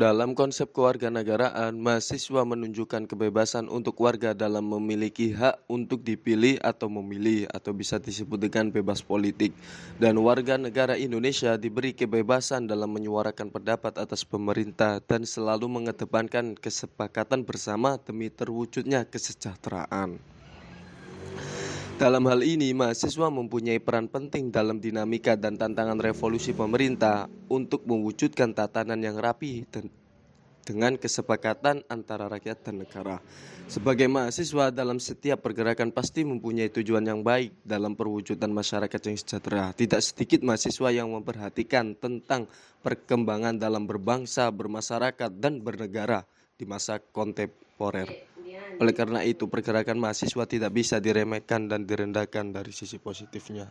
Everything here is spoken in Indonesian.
Dalam konsep kewarganegaraan, mahasiswa menunjukkan kebebasan untuk warga dalam memiliki hak untuk dipilih atau memilih atau bisa disebut dengan bebas politik. Dan warga negara Indonesia diberi kebebasan dalam menyuarakan pendapat atas pemerintah dan selalu mengedepankan kesepakatan bersama demi terwujudnya kesejahteraan. Dalam hal ini, mahasiswa mempunyai peran penting dalam dinamika dan tantangan revolusi pemerintah untuk mewujudkan tatanan yang rapi dan dengan kesepakatan antara rakyat dan negara. Sebagai mahasiswa dalam setiap pergerakan pasti mempunyai tujuan yang baik dalam perwujudan masyarakat yang sejahtera. Tidak sedikit mahasiswa yang memperhatikan tentang perkembangan dalam berbangsa, bermasyarakat, dan bernegara di masa kontemporer. Oleh karena itu, pergerakan mahasiswa tidak bisa diremehkan dan direndahkan dari sisi positifnya.